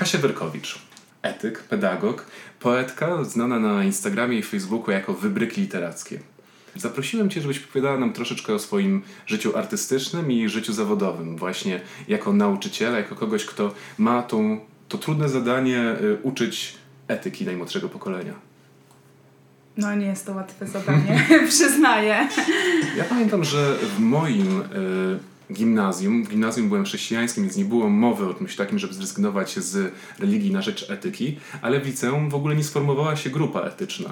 Kasia Wyrkowicz, etyk, pedagog, poetka znana na Instagramie i Facebooku jako Wybryki Literackie. Zaprosiłem Cię, żebyś opowiadała nam troszeczkę o swoim życiu artystycznym i życiu zawodowym, właśnie jako nauczyciela, jako kogoś, kto ma tą, to trudne zadanie y, uczyć etyki najmłodszego pokolenia. No nie jest to łatwe zadanie, przyznaję. Ja pamiętam, że w moim y, gimnazjum, w gimnazjum byłem chrześcijańskim, więc nie było mowy o czymś takim, żeby zrezygnować z religii na rzecz etyki, ale w liceum w ogóle nie sformowała się grupa etyczna.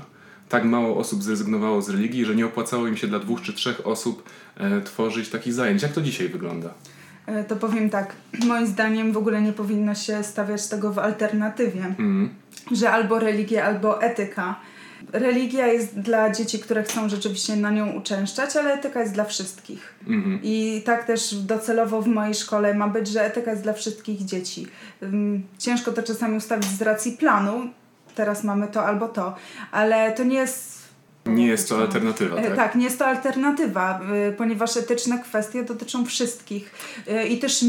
Tak mało osób zrezygnowało z religii, że nie opłacało im się dla dwóch czy trzech osób e, tworzyć takich zajęć. Jak to dzisiaj wygląda? E, To powiem tak, moim zdaniem w ogóle nie powinno się stawiać tego w alternatywie, Mhm. że albo religia, albo etyka. Religia jest dla dzieci, które chcą rzeczywiście na nią uczęszczać, ale etyka jest dla wszystkich. Mhm. I tak też docelowo w mojej szkole ma być, że etyka jest dla wszystkich dzieci. Ciężko to czasami ustawić z racji planu, teraz mamy to albo to, ale to nie jest. Nie jest to alternatywa, E, tak? Tak, nie jest to alternatywa, y, ponieważ etyczne kwestie dotyczą wszystkich. Y, I też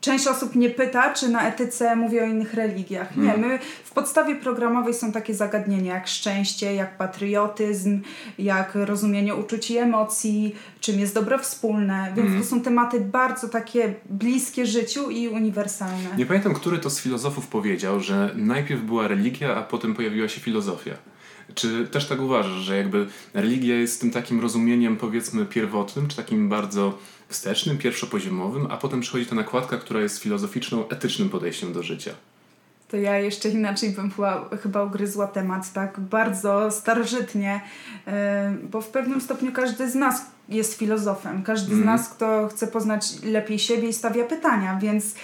część osób nie pyta, czy na etyce mówię o innych religiach. Nie, Mhm. my w podstawie programowej są takie zagadnienia jak szczęście, jak patriotyzm, jak rozumienie uczuć i emocji, czym jest dobro wspólne, więc Mhm. to są tematy bardzo takie bliskie życiu i uniwersalne. Nie pamiętam, który to z filozofów powiedział, że najpierw była religia, a potem pojawiła się filozofia. Czy też tak uważasz, że jakby religia jest tym takim rozumieniem powiedzmy pierwotnym, czy takim bardzo wstecznym, pierwszopoziomowym, a potem przychodzi ta nakładka, która jest filozoficzną, etycznym podejściem do życia? To ja jeszcze inaczej bym chyba, chyba ugryzła temat, tak bardzo starożytnie, yy, bo w pewnym stopniu każdy z nas jest filozofem. Każdy z Mhm. nas, kto chce poznać lepiej siebie i stawia pytania, więc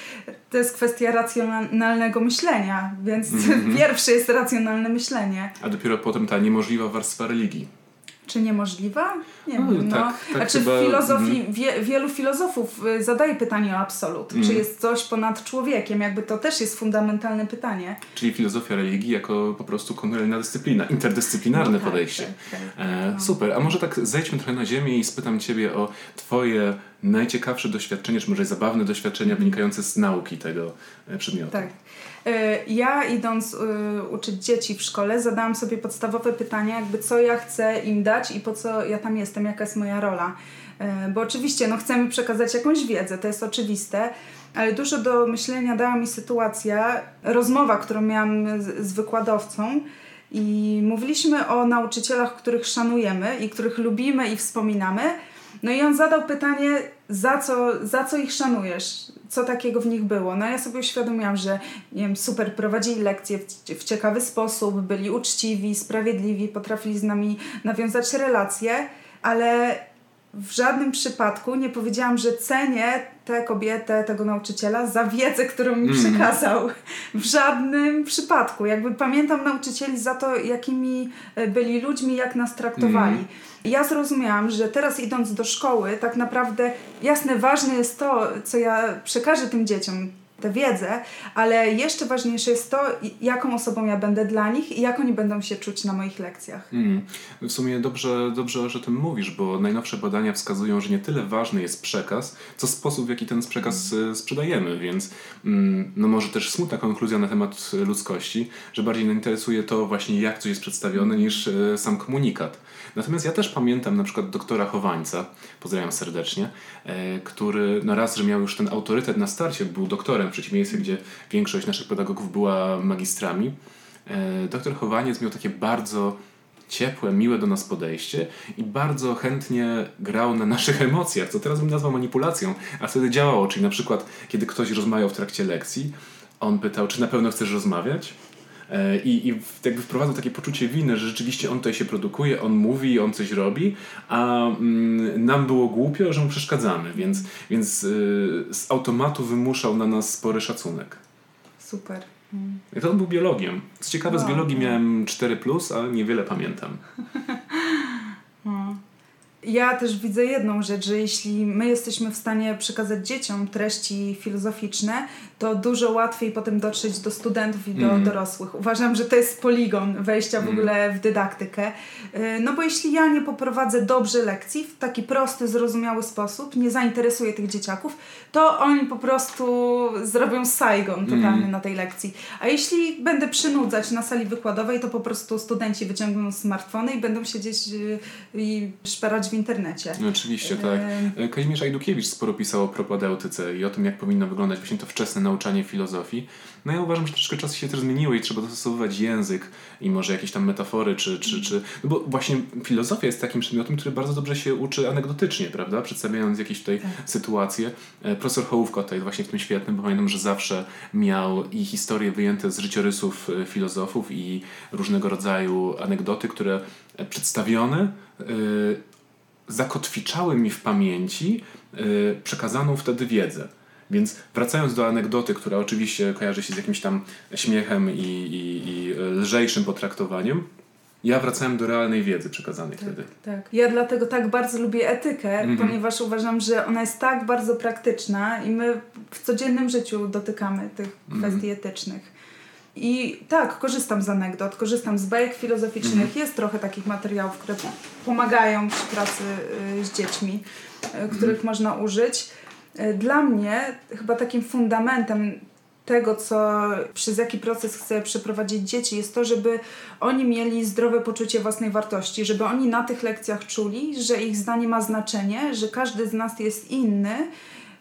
to jest kwestia racjonalnego myślenia, więc Mhm. pierwsze jest racjonalne myślenie. A dopiero potem ta niemożliwa warstwa religii. Czy niemożliwa? Nie No, wiem. No. tak- tak znaczy chyba- filozofii mhm. wie, wielu filozofów y, zadaje pytanie o absolut. Czy Mhm. jest coś ponad człowiekiem? Jakby to też jest fundamentalne pytanie. Czyli filozofia religii jako po prostu kolejna dyscyplina, interdyscyplinarne No tak, podejście. tak, tak. E, No. super, a może tak zejdźmy trochę na ziemię i spytam Ciebie o Twoje najciekawsze doświadczenie, czy może zabawne doświadczenia wynikające z nauki tego e, przedmiotu. Tak. Y, Ja idąc y, uczyć dzieci w szkole zadałam sobie podstawowe pytania, jakby co ja chcę im dać i po co ja tam jestem, jaka jest moja rola. Y, Bo oczywiście no, chcemy przekazać jakąś wiedzę, to jest oczywiste, ale dużo do myślenia dała mi sytuacja, rozmowa, którą miałam z, z wykładowcą i mówiliśmy o nauczycielach, których szanujemy i których lubimy i wspominamy. No i on zadał pytanie, za co, za co ich szanujesz? Co takiego w nich było? No ja sobie uświadomiłam, że nie wiem, super prowadzili lekcje w, w ciekawy sposób, byli uczciwi, sprawiedliwi, potrafili z nami nawiązać relacje, ale w żadnym przypadku nie powiedziałam, że cenię tę kobietę, tego nauczyciela za wiedzę, którą mi Mm. przekazał. W żadnym przypadku. Jakby pamiętam nauczycieli za to, jakimi e, byli ludźmi, jak nas traktowali. Mm. Ja zrozumiałam, że teraz idąc do szkoły, tak naprawdę jasne, ważne jest to, co ja przekażę tym dzieciom, tę wiedzę, ale jeszcze ważniejsze jest to, jaką osobą ja będę dla nich i jak oni będą się czuć na moich lekcjach. Mm. W sumie dobrze, dobrze, że o tym mówisz, bo najnowsze badania wskazują, że nie tyle ważny jest przekaz, co sposób, w jaki ten przekaz e, sprzedajemy, więc mm, no może też smutna konkluzja na temat e, ludzkości, że bardziej interesuje to właśnie, jak coś jest przedstawione, niż e, sam komunikat. Natomiast ja też pamiętam na przykład doktora Chowańca, pozdrawiam serdecznie, który no raz, że miał już ten autorytet na starcie, był doktorem przeciwieństwie, gdzie większość naszych pedagogów była magistrami. E, Doktor Chowaniec miał takie bardzo ciepłe, miłe do nas podejście i bardzo chętnie grał na naszych emocjach, co teraz bym nazwał manipulacją, a wtedy działało, czyli na przykład kiedy ktoś rozmawiał w trakcie lekcji, on pytał, czy na pewno chcesz rozmawiać? E, I, I jakby wprowadzał takie poczucie winy, że rzeczywiście on tutaj się produkuje, on mówi, on coś robi, a mm, nam było głupio, że mu przeszkadzamy, więc, więc y, z automatu wymuszał na nas spory szacunek. Super. I to on był biologiem. Co ciekawe, z Wow. biologii miałem 4, ale niewiele pamiętam. Ja też widzę jedną rzecz, że jeśli my jesteśmy w stanie przekazać dzieciom treści filozoficzne, to dużo łatwiej potem dotrzeć do studentów i do mm. dorosłych. Uważam, że to jest poligon wejścia w mm. ogóle w dydaktykę. Y, no bo jeśli ja nie poprowadzę dobrze lekcji w taki prosty, zrozumiały sposób, nie zainteresuję tych dzieciaków, to oni po prostu zrobią Saigon totalny mm. na tej lekcji. A jeśli będę przynudzać na sali wykładowej, to po prostu studenci wyciągną smartfony i będą siedzieć y, i szperać w internecie. No, oczywiście, tak. Kazimierz Ajdukiewicz sporo pisał o propedeutyce i o tym, jak powinno wyglądać właśnie to wczesne nauczanie filozofii. No ja uważam, że troszkę czasy się też zmieniły i trzeba dostosowywać język i może jakieś tam metafory, czy, czy, czy... No bo właśnie filozofia jest takim przedmiotem, który bardzo dobrze się uczy anegdotycznie, prawda? Przedstawiając jakieś tutaj tak. sytuacje. E, profesor Hołówko tutaj właśnie w tym świetnym, bo pamiętam, że zawsze miał i historie wyjęte z życiorysów e, filozofów i różnego rodzaju anegdoty, które e, przedstawione zakotwiczały mi w pamięci przekazaną wtedy wiedzę. Więc wracając do anegdoty, która oczywiście kojarzy się z jakimś tam śmiechem i, i, i lżejszym potraktowaniem, ja wracałem do realnej wiedzy przekazanej tak, wtedy. Tak. Ja dlatego tak bardzo lubię etykę, mm -hmm. ponieważ uważam, że ona jest tak bardzo praktyczna i my w codziennym życiu dotykamy tych mm -hmm. kwestii etycznych. I tak, korzystam z anegdot, korzystam z bajek filozoficznych. -hmm. Jest trochę takich materiałów, które pomagają przy pracy y, z dziećmi, y, których mhm. można użyć. E, dla mnie chyba takim fundamentem tego, co, przez jaki proces chcę przeprowadzić dzieci, jest to, żeby oni mieli zdrowe poczucie własnej wartości, żeby oni na tych lekcjach czuli, że ich zdanie ma znaczenie, że każdy z nas jest inny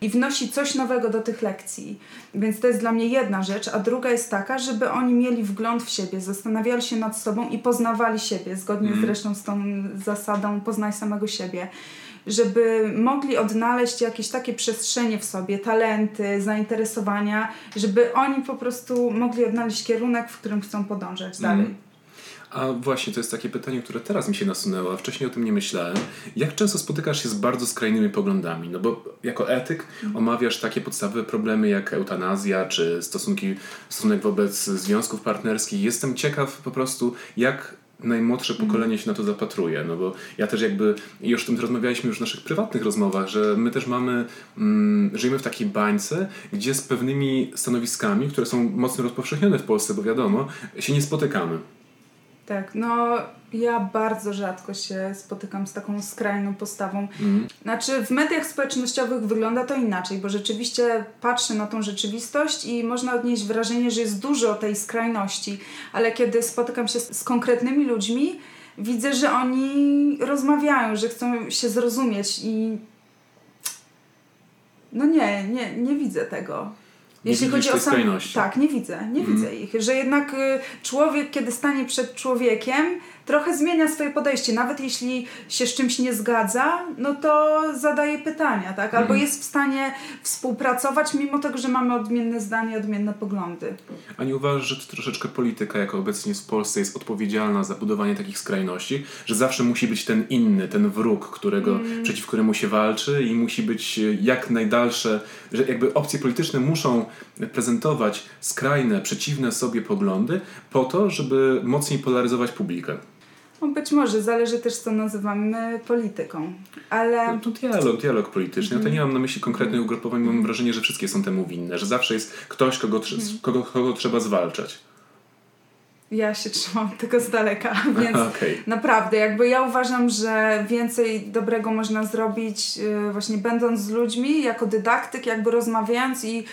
i wnosi coś nowego do tych lekcji. Więc to jest dla mnie jedna rzecz, a druga jest taka, żeby oni mieli wgląd w siebie, zastanawiali się nad sobą i poznawali siebie, zgodnie mm. zresztą z tą zasadą poznaj samego siebie żeby mogli odnaleźć jakieś takie przestrzenie w sobie, talenty, zainteresowania, żeby oni po prostu mogli odnaleźć kierunek, w którym chcą podążać dalej. Mm. A właśnie, to jest takie pytanie, które teraz mi się nasunęło, a wcześniej o tym nie myślałem. Jak często spotykasz się z bardzo skrajnymi poglądami? No bo jako etyk omawiasz takie podstawowe problemy jak eutanazja, czy stosunki, stosunek wobec związków partnerskich. Jestem ciekaw po prostu, jak najmłodsze pokolenie się na to zapatruje, no bo ja też jakby, już o tym rozmawialiśmy już w naszych prywatnych rozmowach, że my też mamy, mm, żyjemy w takiej bańce, gdzie z pewnymi stanowiskami, które są mocno rozpowszechnione w Polsce, bo wiadomo, się nie spotykamy. Tak, no ja bardzo rzadko się spotykam z taką skrajną postawą. Mm. Znaczy, w mediach społecznościowych wygląda to inaczej, bo rzeczywiście patrzę na tą rzeczywistość i można odnieść wrażenie, że jest dużo tej skrajności, ale kiedy spotykam się z, z konkretnymi ludźmi, widzę, że oni rozmawiają, że chcą się zrozumieć i no nie, nie, nie widzę tego. Jeśli chodzi o sam... Tak, nie widzę, nie mm. widzę ich. Że jednak y, człowiek, kiedy stanie przed człowiekiem, trochę zmienia swoje podejście. Nawet jeśli się z czymś nie zgadza, no to zadaje pytania, tak? Albo mm. jest w stanie współpracować, mimo tego, że mamy odmienne zdanie, odmienne poglądy. A nie uważasz, że to troszeczkę polityka, jako obecnie w Polsce, jest odpowiedzialna za budowanie takich skrajności, że zawsze musi być ten inny, ten wróg, którego, mm. przeciw któremu się walczy i musi być jak najdalsze, że jakby opcje polityczne muszą prezentować skrajne, przeciwne sobie poglądy po to, żeby mocniej polaryzować publikę. No być może, zależy też co nazywamy polityką, ale... No, to dialog, dialog polityczny. Ja to nie mam na myśli konkretnych ugrupowań, mam wrażenie, że wszystkie są temu winne, że zawsze jest ktoś, kogo, kogo, kogo trzeba zwalczać. Ja się trzymam tego z daleka, więc okay. naprawdę, jakby ja uważam, że więcej dobrego można zrobić yy, właśnie będąc z ludźmi, jako dydaktyk, jakby rozmawiając i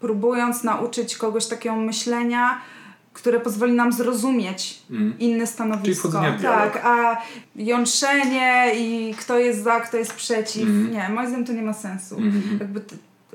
próbując nauczyć kogoś takiego myślenia, które pozwoli nam zrozumieć mm. inne stanowisko. Czyli tak, a jątrzenie i kto jest za, kto jest przeciw. Mm. Nie, moim zdaniem to nie ma sensu. Mm. Jakby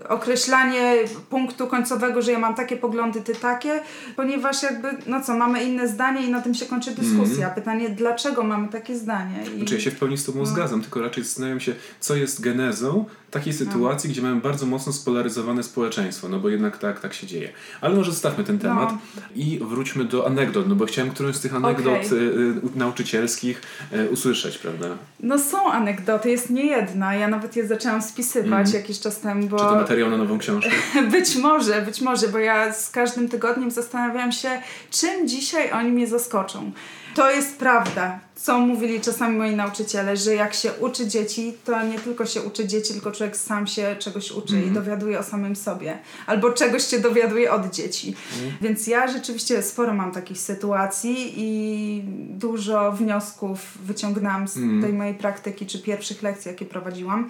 określanie punktu końcowego, że ja mam takie poglądy, ty takie, ponieważ jakby, no co, mamy inne zdanie i na tym się kończy dyskusja. Mm. Pytanie, dlaczego mamy takie zdanie? I... Znaczy ja się w pełni z tobą no. zgadzam, tylko raczej zastanawiam się, co jest genezą takiej no. sytuacji, no. gdzie mamy bardzo mocno spolaryzowane społeczeństwo, no bo jednak tak, tak się dzieje. Ale może zostawmy ten temat no. i wróćmy do anegdot, no bo chciałem którąś z tych anegdot okay. y, nauczycielskich y, usłyszeć, prawda? No są anegdoty, jest nie jedna. Ja nawet je zaczęłam spisywać mm. jakiś czas temu, bo... Czy to materiał na nową książkę? być może, być może, bo ja z każdym tygodniem zastanawiam się, czym dzisiaj oni mnie zaskoczą. To jest prawda, co mówili czasami moi nauczyciele, że jak się uczy dzieci, to nie tylko się uczy dzieci, tylko człowiek sam się czegoś uczy mm. i mhm. dowiaduje o samym sobie. Albo czegoś się dowiaduje od dzieci. Mm. Więc ja rzeczywiście sporo mam takich sytuacji i dużo wniosków wyciągnęłam z mm. tej mojej praktyki, czy pierwszych lekcji, jakie prowadziłam.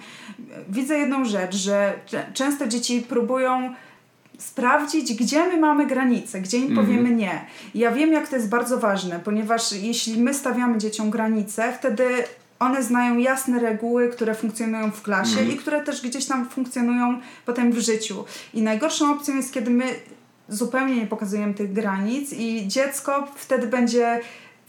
Widzę jedną rzecz, że często dzieci próbują sprawdzić, gdzie my mamy granice, gdzie im mhm. powiemy nie. ja wiem, jak to jest bardzo ważne, ponieważ jeśli my stawiamy dzieciom granice, wtedy one znają jasne reguły, które funkcjonują w klasie mm. i które też gdzieś tam funkcjonują potem w życiu. I najgorszą opcją jest, kiedy my zupełnie nie pokazujemy tych granic i dziecko wtedy będzie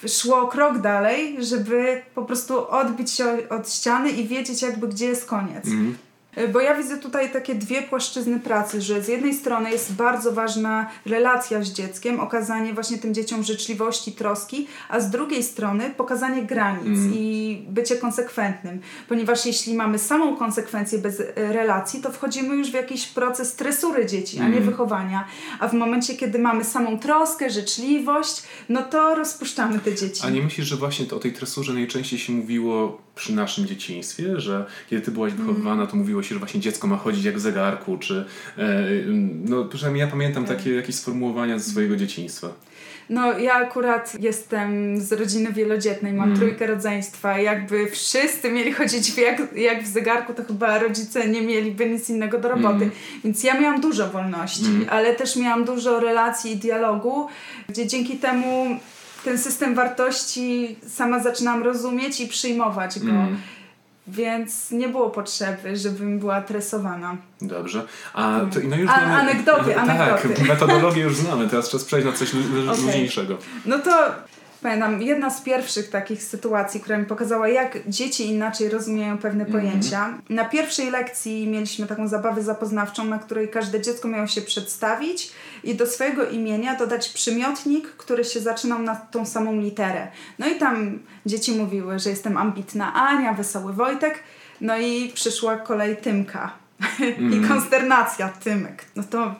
szło krok dalej, żeby po prostu odbić się od ściany i wiedzieć jakby gdzie jest koniec. Mm. E, bo ja widzę tutaj takie dwie płaszczyzny pracy, że z jednej strony jest bardzo ważna relacja z dzieckiem, okazanie właśnie tym dzieciom życzliwości, troski, a z drugiej strony pokazanie granic mm. i bycie konsekwentnym. Ponieważ jeśli mamy samą konsekwencję bez e, relacji, to wchodzimy już w jakiś proces tresury dzieci, a nie mm. wychowania. A w momencie, kiedy mamy samą troskę, życzliwość, no to rozpuszczamy te dzieci. A nie myślisz, że właśnie to o tej tresurze najczęściej się mówiło przy naszym dzieciństwie, że kiedy ty byłaś wychowywana, to mówiło się, że właśnie dziecko ma chodzić jak w zegarku, czy e, no przynajmniej ja pamiętam tak. takie jakieś sformułowania ze swojego dzieciństwa. No ja akurat jestem z rodziny wielodzietnej, mam mm. trójkę rodzeństwa. Jakby wszyscy mieli chodzić jak, jak w zegarku, to chyba rodzice nie mieliby nic innego do roboty. Mm. Więc ja miałam dużo wolności, mm. ale też miałam dużo relacji i dialogu, gdzie dzięki temu ten system wartości sama zaczynam rozumieć i przyjmować go. Więc nie było potrzeby, żebym była tresowana. Dobrze. A, to, no już A, znamy, anegdoty, anegdoty. Tak, metodologię już znamy, teraz czas przejść na coś okay. luźniejszego. No to Pamiętam, jedna z pierwszych takich sytuacji, która mi pokazała, jak dzieci inaczej rozumieją pewne mm -hmm. pojęcia. Na pierwszej lekcji mieliśmy taką zabawę zapoznawczą, na której każde dziecko miało się przedstawić i do swojego imienia dodać przymiotnik, który się zaczynał na tą samą literę. No i tam dzieci mówiły, że jestem ambitna Ania, wesoły Wojtek, no i przyszła kolej Tymka. Mm. I mhm. konsternacja, Tymek. No to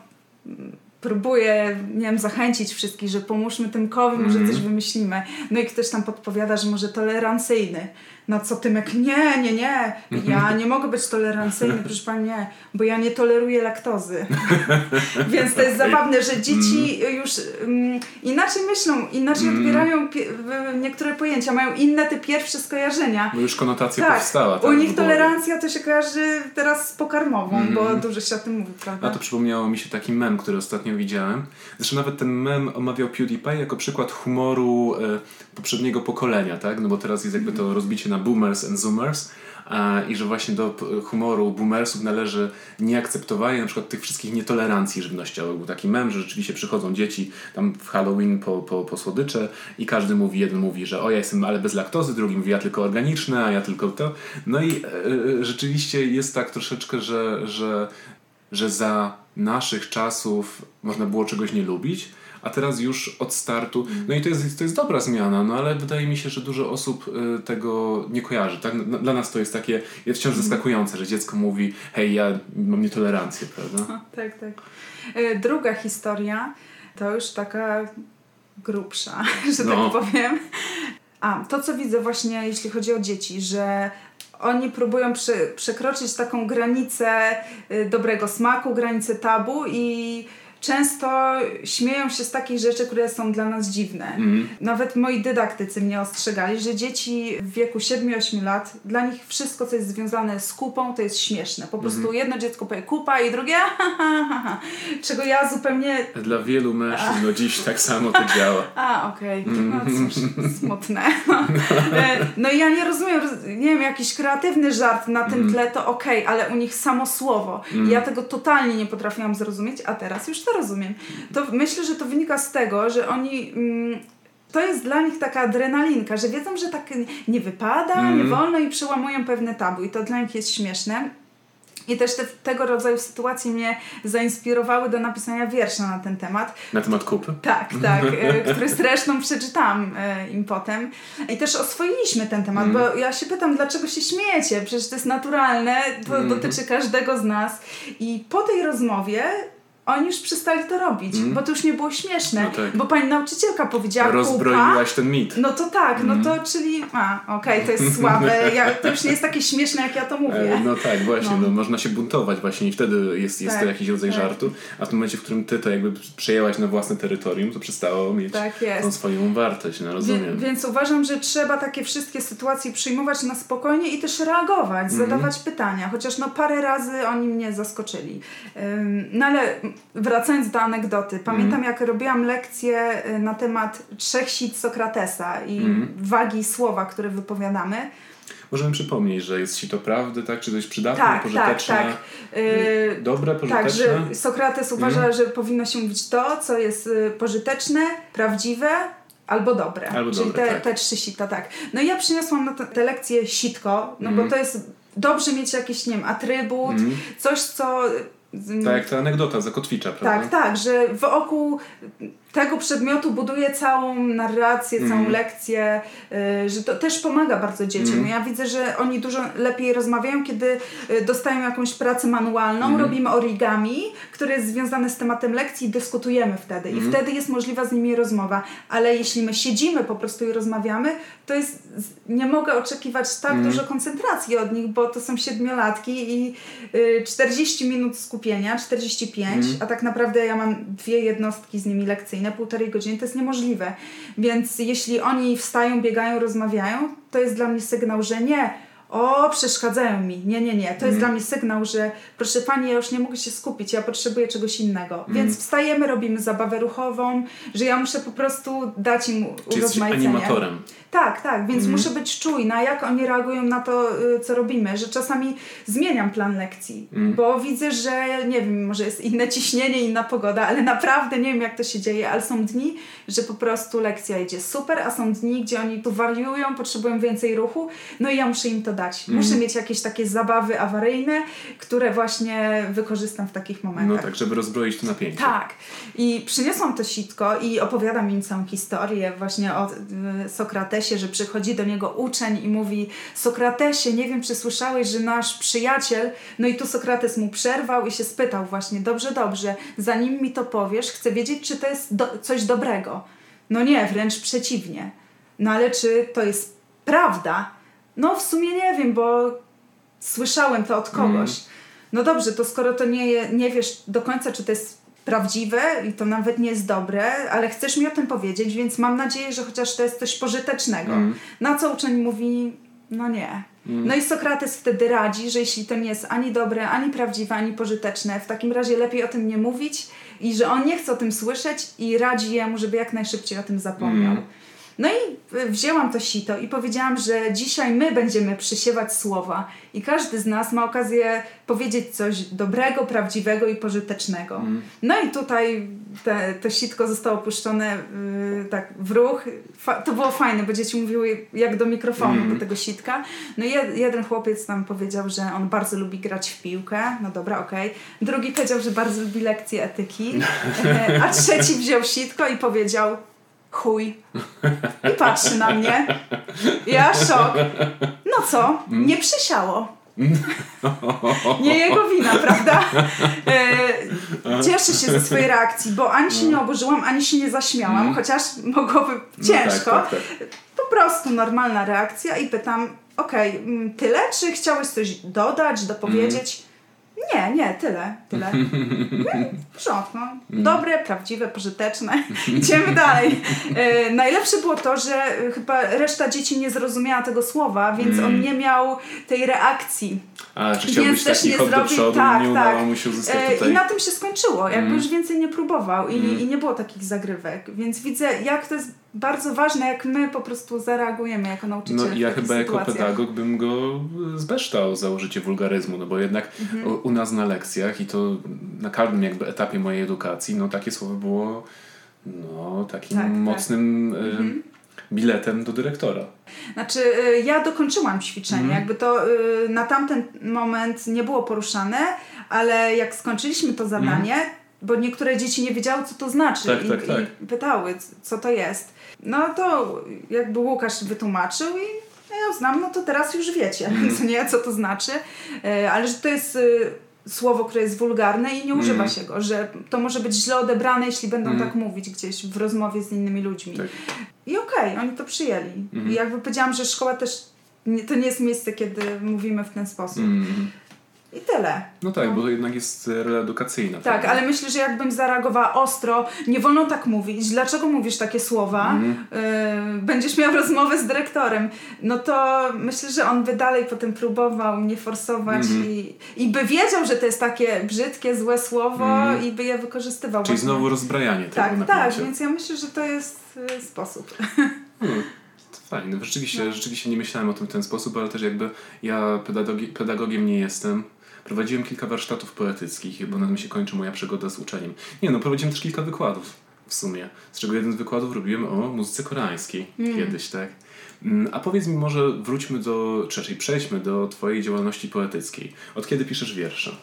próbuję, nie wiem, zachęcić wszystkich, że pomóżmy Tymkowi, może mm. coś wymyślimy. No i ktoś tam podpowiada, że może tolerancyjny. No co Tymek, nie, nie, nie, ja nie mogę być tolerancyjny, proszę Pani, nie, bo ja nie toleruję laktozy. Więc to jest zabawne, że dzieci mm. już um, inaczej myślą, inaczej mm. odbierają niektóre pojęcia, mają inne te pierwsze skojarzenia. Bo już konotacja tak, powstała. Tak, u nich tolerancja to się kojarzy teraz z pokarmową, mm. bo dużo się o tym mówi, prawda? A to przypomniało mi się taki mem, który ostatnio widziałem. Zresztą nawet ten mem omawiał PewDiePie jako przykład humoru e, poprzedniego pokolenia, tak? No bo teraz jest jakby to rozbicie na boomers and zoomers i że właśnie do humoru boomersów należy nieakceptowanie na przykład tych wszystkich nietolerancji żywnościowych. Był taki mem, że rzeczywiście przychodzą dzieci tam w Halloween po, po, po słodycze i każdy mówi, jeden mówi, że o ja jestem ale bez laktozy, drugi mówi ja tylko organiczne, a ja tylko to. No i e, e rzeczywiście jest tak troszeczkę, że, że, że za naszych czasów można było czegoś nie lubić, a teraz już od startu. No i to jest, to jest dobra zmiana, no ale wydaje mi się, że dużo osób y, tego nie kojarzy. Tak? Dla nas to jest takie wciąż mhm. zaskakujące, że dziecko mówi, hej, ja mam nietolerancję, prawda? O, tak, tak. Y, druga historia to już taka grubsza, że no. tak powiem. A, to co widzę właśnie, jeśli chodzi o dzieci, że oni próbują przy, przekroczyć taką granicę y, dobrego smaku, granicę tabu i często śmieją się z takich rzeczy, które są dla nas dziwne. Mm. Nawet moi dydaktycy mnie ostrzegali, że dzieci w wieku 7-8 lat, dla nich wszystko, co jest związane z kupą, to jest śmieszne. Po prostu mm. jedno dziecko powie kupa i drugie ha, ha, ha, ha. czego ja zupełnie... Dla wielu mężczyzn no dziś tak samo to działa. A, okej. Okay. No cóż, smutne. No. no i ja nie rozumiem, nie wiem, jakiś kreatywny żart na tym mm. tle to okej, okay, ale u nich samo słowo. Ja tego totalnie nie potrafiłam zrozumieć, a teraz już to to rozumiem. To myślę, że to wynika z tego, że oni. Mm, to jest dla nich taka adrenalinka, że wiedzą, że tak nie wypada, mm. nie wolno i przełamują pewne tabu i to dla nich jest śmieszne. I też te, tego rodzaju sytuacje mnie zainspirowały do napisania wiersza na ten temat. Na temat kupy? Tak, tak, e, który zresztą przeczytałam e, im potem. I też oswoiliśmy ten temat, mm. bo ja się pytam, dlaczego się śmiejecie? Przecież to jest naturalne, to mm. dotyczy każdego z nas. I po tej rozmowie oni już przestali to robić, mm. bo to już nie było śmieszne, No tak. bo pani nauczycielka powiedziała Rozbroiłaś kupa, ten mit. no to tak, Mm. no to czyli, a okej, to jest słabe, ja, to już nie jest takie śmieszne jak ja to mówię. E, No tak, właśnie, No. no. można się buntować właśnie i wtedy jest, jest Tak, to jakiś rodzaj tak. żartu, a w tym momencie, w którym ty to jakby przejęłaś na własne terytorium, to przestało mieć Tak tą swoją wartość, no rozumiem. Wie, więc uważam, że trzeba takie wszystkie sytuacje przyjmować na spokojnie i też reagować, Mhm. zadawać pytania, chociaż no parę razy oni mnie zaskoczyli. No ale wracając do anegdoty, pamiętam Mhm. jak robiłam lekcję y, na temat trzech sit Sokratesa i Mhm. wagi słowa, które wypowiadamy. Możemy przypomnieć, że jest sito prawdy, tak? Czy coś przydatne, Tak, tak, pożyteczne, tak. Y, dobre, Tak, pożyteczne? że Sokrates uważa, Mhm. że powinno się mówić to, co jest y, pożyteczne, prawdziwe albo dobre. Albo Czyli dobre, te, tak. te trzy sita, tak. No i ja przyniosłam na te, te lekcje sitko, no Mhm. bo to jest dobrze mieć jakiś, nie wiem, atrybut, Mhm. coś, co... Tak jak ta anegdota zakotwicza, prawda? tak, tak, że wokół tego przedmiotu buduje całą narrację, całą Mhm. lekcję, y, że to też pomaga bardzo dzieciom. No Ja widzę, że oni dużo lepiej rozmawiają, kiedy y, dostają jakąś pracę manualną, Mhm. robimy origami, które jest związane z tematem lekcji i dyskutujemy wtedy. I Mhm. wtedy jest możliwa z nimi rozmowa. Ale jeśli my siedzimy po prostu i rozmawiamy, to jest, nie mogę oczekiwać tak Mhm. dużo koncentracji od nich, bo to są siedmiolatki i y, 40 minut skupienia, 45, Mhm. a tak naprawdę ja mam dwie jednostki z nimi lekcyjne, półtorej godziny, to jest niemożliwe. Więc jeśli oni wstają, biegają, rozmawiają, to jest dla mnie sygnał, że nie, o, przeszkadzają mi. Nie, nie, nie. To jest Mhm. dla mnie sygnał, że proszę pani, ja już nie mogę się skupić, ja potrzebuję czegoś innego. Mhm. Więc wstajemy, robimy zabawę ruchową, że ja muszę po prostu dać im Czy jesteś urozmaicenie. animatorem? Tak, tak, więc Mhm. muszę być czujna, jak oni reagują na to, y, co robimy, że czasami zmieniam plan lekcji, Mhm. bo widzę, że nie wiem, może jest inne ciśnienie, inna pogoda, ale naprawdę nie wiem, jak to się dzieje, ale są dni, że po prostu lekcja idzie super, a są dni, gdzie oni tu wariują, potrzebują więcej ruchu, no i ja muszę im to dać. Mhm. Muszę mieć jakieś takie zabawy awaryjne, które właśnie wykorzystam w takich momentach. No tak, żeby rozbroić to napięcie. Tak. I przyniosłam to sitko i opowiadam im całą historię właśnie o y, Sokratesie, że przychodzi do niego uczeń i mówi Sokratesie, nie wiem czy słyszałeś, że nasz przyjaciel, no i tu Sokrates mu przerwał i się spytał właśnie, dobrze, dobrze, zanim mi to powiesz, chcę wiedzieć, czy to jest do, coś dobrego. No nie, wręcz przeciwnie. No ale czy to jest prawda? No w sumie nie wiem, bo słyszałem to od kogoś. No dobrze, to skoro to nie, nie wiesz do końca, czy to jest prawdziwe i to nawet nie jest dobre, ale chcesz mi o tym powiedzieć, więc mam nadzieję, że chociaż to jest coś pożytecznego. Mm. Na co uczeń mówi, no nie. No i Sokrates wtedy radzi, że jeśli to nie jest ani dobre, ani prawdziwe, ani pożyteczne, w takim razie lepiej o tym nie mówić i że on nie chce o tym słyszeć i radzi jemu, żeby jak najszybciej o tym zapomniał. Mm. No i wzięłam to sito i powiedziałam, że dzisiaj my będziemy przysiewać słowa i każdy z nas ma okazję powiedzieć coś dobrego, prawdziwego i pożytecznego. Mm. No i tutaj te, to sitko zostało puszczone y, tak w ruch. Fa- to było fajne, bo dzieci mówiły jak do mikrofonu, Mm. do tego sitka. No i jed, jeden chłopiec tam powiedział, że on bardzo lubi grać w piłkę. No dobra, okej. Drugi powiedział, że bardzo lubi lekcje etyki. E, A trzeci wziął sitko i powiedział chuj. I patrzy na mnie. Ja szok. No co? Nie przysiało. Nie jego wina, prawda? E, cieszę się ze swojej reakcji, bo ani się nie oburzyłam, ani się nie zaśmiałam, chociaż mogłoby ciężko. No tak, tak, tak. Po prostu normalna reakcja i pytam, okej, mm, tyle? Czy chciałeś coś dodać, dopowiedzieć? Nie, nie, tyle, tyle. Mm, W porządku. no. Dobre, prawdziwe, pożyteczne. Idziemy dalej. E, najlepsze było to, że chyba reszta dzieci nie zrozumiała tego słowa, więc on nie miał tej reakcji. A, czy chciał Więc też nie zrobił- przodu tak, nie tak. mu się E, tutaj... I na tym się skończyło, jakby Mm. już więcej nie próbował i, i nie było takich zagrywek. Więc widzę, jak to jest bardzo ważne, jak my po prostu zareagujemy jako No nauczyciele. w ja chyba jako sytuacjach. pedagog bym go zbeształ za użycie wulgaryzmu, no bo jednak Mhm. u, u nas na lekcjach i to na każdym jakby etapie mojej edukacji, no takie słowo było no takim Tak, tak. mocnym y, biletem do dyrektora. Znaczy, y, ja dokończyłam ćwiczenie, Mhm. jakby to y, na tamten moment nie było poruszane, ale jak skończyliśmy to zadanie, bo niektóre dzieci nie wiedziały, co to znaczy Mhm. Tak, i, tak, tak. i pytały, co to jest. No to jakby Łukasz wytłumaczył i ja ją znam, no to teraz już wiecie, Mhm. co nie, co to znaczy, Y, ale że to jest y, słowo, które jest wulgarne i nie używa mm. się go, że to może być źle odebrane, jeśli będą mm. tak mówić gdzieś w rozmowie z innymi ludźmi. Tak. I okej, okay, oni to przyjęli. Mm. I jakby powiedziałam, że szkoła też nie, to nie jest miejsce, kiedy mówimy w ten sposób. I tyle. No tak, no. bo to jednak jest reedukacyjna. Tak, prawda? ale myślę, że jakbym zareagowała ostro, nie wolno tak mówić, dlaczego mówisz takie słowa, mm. będziesz miał rozmowę z dyrektorem, no to myślę, że on by dalej potem próbował mnie forsować mm. i, i by wiedział, że to jest takie brzydkie, złe słowo mm. i by je wykorzystywał. Czyli właśnie. znowu rozbrajanie tego Tak, tak, więc ja myślę, że to jest y, sposób. Hmm. Fajne. Rzeczywiście, no. rzeczywiście nie myślałem o tym w ten sposób, ale też jakby ja pedagogi, pedagogiem nie jestem. Prowadziłem kilka warsztatów poetyckich, bo na tym się kończy moja przygoda z uczeniem. Nie no, prowadziłem też kilka wykładów w sumie, z czego jeden z wykładów robiłem o muzyce koreańskiej mm. kiedyś, tak? Mm, a powiedz mi może, wróćmy do, czy raczej przejdźmy do twojej działalności poetyckiej. Od kiedy piszesz wiersze?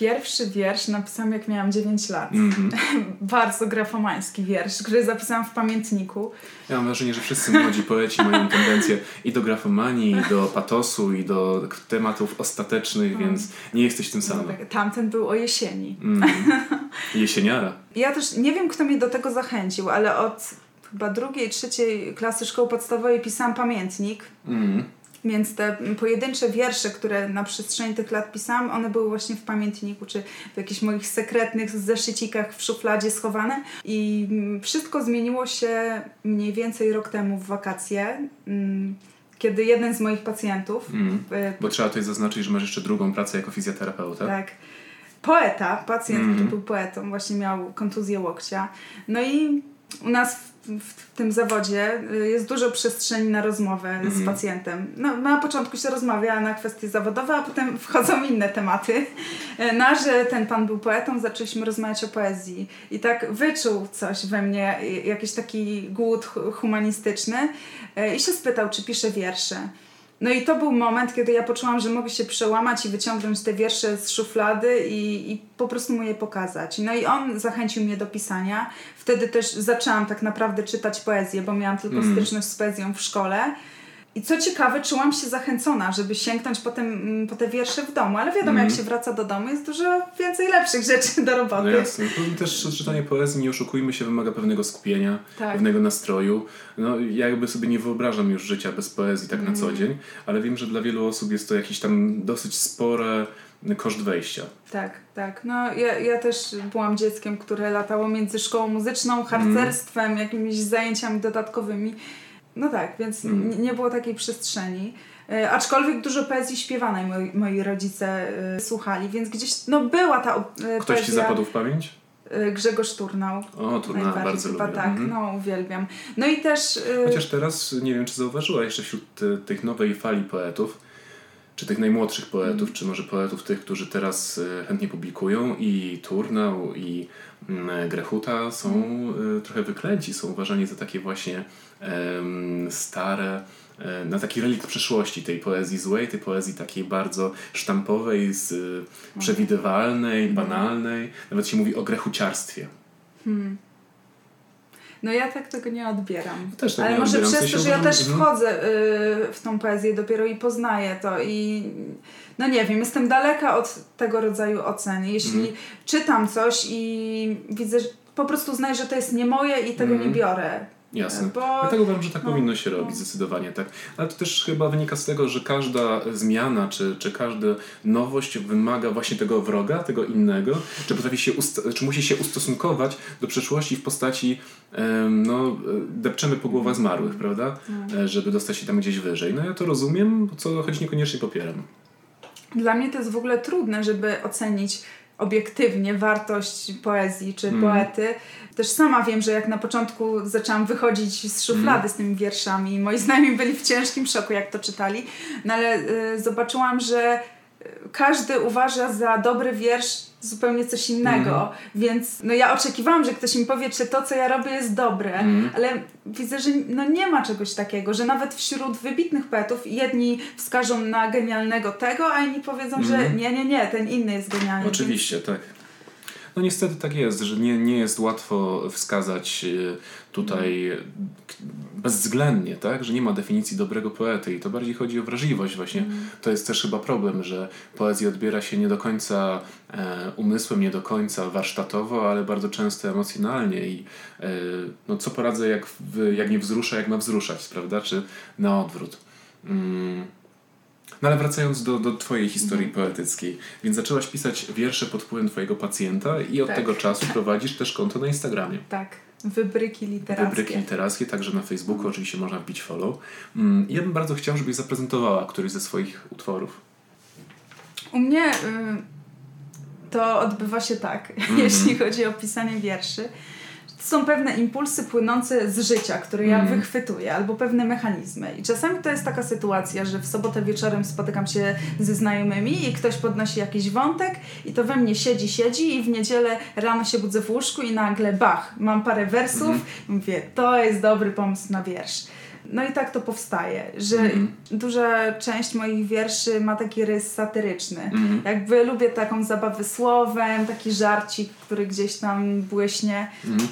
Pierwszy wiersz napisałam jak miałam 9 lat. Mm -hmm. Bardzo grafomański wiersz, który zapisałam w pamiętniku. Ja mam wrażenie, że wszyscy młodzi poeci mają tendencję i do grafomanii, i do patosu, i do tematów ostatecznych, mm. więc nie jesteś tym samym. No tak, tamten był o jesieni. Mm. Jesieniara. Ja też nie wiem, kto mnie do tego zachęcił, ale od chyba drugiej, trzeciej klasy szkoły podstawowej pisałam pamiętnik. Mm więc te pojedyncze wiersze, które na przestrzeni tych lat pisałam, one były właśnie w pamiętniku, czy w jakichś moich sekretnych zeszycikach w szufladzie schowane. I wszystko zmieniło się mniej więcej rok temu w wakacje mm, kiedy jeden z moich pacjentów. Mm, bo trzeba tutaj zaznaczyć, że masz jeszcze drugą pracę jako fizjoterapeuta. Tak. Poeta, pacjent, mm. który był poetą, właśnie miał kontuzję łokcia. No i u nas w tym zawodzie y, jest dużo przestrzeni na rozmowę mm. z mhm. pacjentem. No, na początku się rozmawia na kwestie zawodowe, a potem wchodzą inne tematy. No, że ten pan był poetą, zaczęliśmy rozmawiać o poezji. I tak wyczuł coś we mnie, jakiś taki głód humanistyczny y, i się spytał, czy pisze wiersze. No i to był moment, kiedy ja poczułam, że mogę się przełamać i wyciągnąć te wiersze z szuflady i, i po prostu mu je pokazać. No i on zachęcił mnie do pisania. Wtedy też zaczęłam tak naprawdę czytać poezję, bo miałam tylko mm. styczność z poezją w szkole. I co ciekawe, czułam się zachęcona, żeby sięgnąć po, tym, mm, po te wiersze w domu, ale wiadomo, mm. jak się wraca do domu, jest dużo więcej lepszych rzeczy do roboty. No jasne. No, też czytanie poezji, nie oszukujmy się, wymaga pewnego skupienia, tak. pewnego nastroju. No, ja jakby sobie nie wyobrażam już życia bez poezji tak mm. na co mm. dzień, ale wiem, że dla wielu osób jest to jakiś tam dosyć spore koszt wejścia. Tak, tak. No ja, ja też byłam dzieckiem, które latało między szkołą muzyczną, harcerstwem, mm. jakimiś zajęciami dodatkowymi no tak, więc mm. nie było takiej przestrzeni. E, aczkolwiek dużo poezji śpiewanej moi, moi rodzice e, słuchali, więc gdzieś no była ta e, Ktoś poezja. ci zapadł w pamięć? E, Grzegorz Turnał. O, Turnał bardzo chyba lubię. tak, mhm. no uwielbiam. No i też... E, Chociaż teraz, nie wiem czy zauważyła jeszcze wśród tych nowej fali poetów, czy tych najmłodszych poetów, mm. czy może poetów tych, którzy teraz e, chętnie publikują i Turnał i mm, Grechuta są mm. trochę wyklęci, są uważani za takie właśnie stare, e, na taki relikt przeszłości tej poezji złej, tej poezji takiej bardzo sztampowej, z, e, przewidywalnej, mhm. banalnej. Nawet się mówi o grechuciarstwie. Hmm. No ja tak tego nie odbieram. Też tak Ale może odbieram. przez to, że ja też mhm. wchodzę y, w tą poezję dopiero i poznaję to i no nie wiem, jestem daleka od tego rodzaju ocen. Jeśli mm. czytam coś i widzę, że po prostu znaję, że to jest nie moje i tego mm. nie biorę Jasne. Bo... Ja tak uważam, że tak no, powinno się no. robić, zdecydowanie tak. Ale to też chyba wynika z tego, że każda zmiana, czy, czy każda nowość wymaga właśnie tego wroga, tego innego, czy potrafi się, czy musi się ustosunkować do przeszłości w postaci, no, depczemy po głowach zmarłych, prawda? No. Żeby dostać się tam gdzieś wyżej. No ja to rozumiem, co choć niekoniecznie popieram. Dla mnie to jest w ogóle trudne, żeby ocenić obiektywnie wartość poezji czy mm. poety. Też sama wiem, że jak na początku zaczęłam wychodzić z szuflady mm. z tymi wierszami, moi znajomi byli w ciężkim szoku, jak to czytali, no ale y, zobaczyłam, że każdy uważa za dobry wiersz zupełnie coś innego, mm. więc no ja oczekiwałam, że ktoś mi powie, czy to, co ja robię jest dobre, mm. ale widzę, że no nie ma czegoś takiego, że nawet wśród wybitnych poetów jedni wskażą na genialnego tego, a inni powiedzą, mm. że mhm. nie, nie, nie, ten inny jest genialny. Oczywiście, więc... tak. No niestety tak jest, że nie, nie jest łatwo wskazać e, tutaj bezwzględnie, tak? Że nie ma definicji dobrego poety i to bardziej chodzi o wrażliwość właśnie. Mm. To jest też chyba problem, że poezję odbiera się nie do końca e, umysłem, nie do końca warsztatowo, ale bardzo często emocjonalnie i e, no co poradzę, jak, w, jak nie wzrusza, jak ma wzruszać, prawda? Czy na odwrót. Mm. No ale wracając do, do Twojej historii mhm. poetyckiej, więc zaczęłaś pisać wiersze pod wpływem Twojego pacjenta i od tak. tego czasu prowadzisz też konto na Instagramie. Tak. Wybryki literackie. Wybryki literackie, także na Facebooku oczywiście można wbić follow. Mm, ja bym bardzo chciał, żebyś zaprezentowała któryś ze swoich utworów. U mnie y, to odbywa się tak, mm -hmm. jeśli chodzi o pisanie wierszy są pewne impulsy płynące z życia, które ja mm. wychwytuję, albo pewne mechanizmy. I czasami to jest taka sytuacja, że w sobotę wieczorem spotykam się ze znajomymi i ktoś podnosi jakiś wątek i to we mnie siedzi, siedzi i w niedzielę rano się budzę w łóżku i nagle bach, mam parę wersów mm. i mówię, to jest dobry pomysł na wiersz. No i tak to powstaje, że mm. duża część moich wierszy ma taki rys satyryczny. Mm. Jakby lubię taką zabawę słowem, taki żarcik, który gdzieś tam błyśnie. Mm.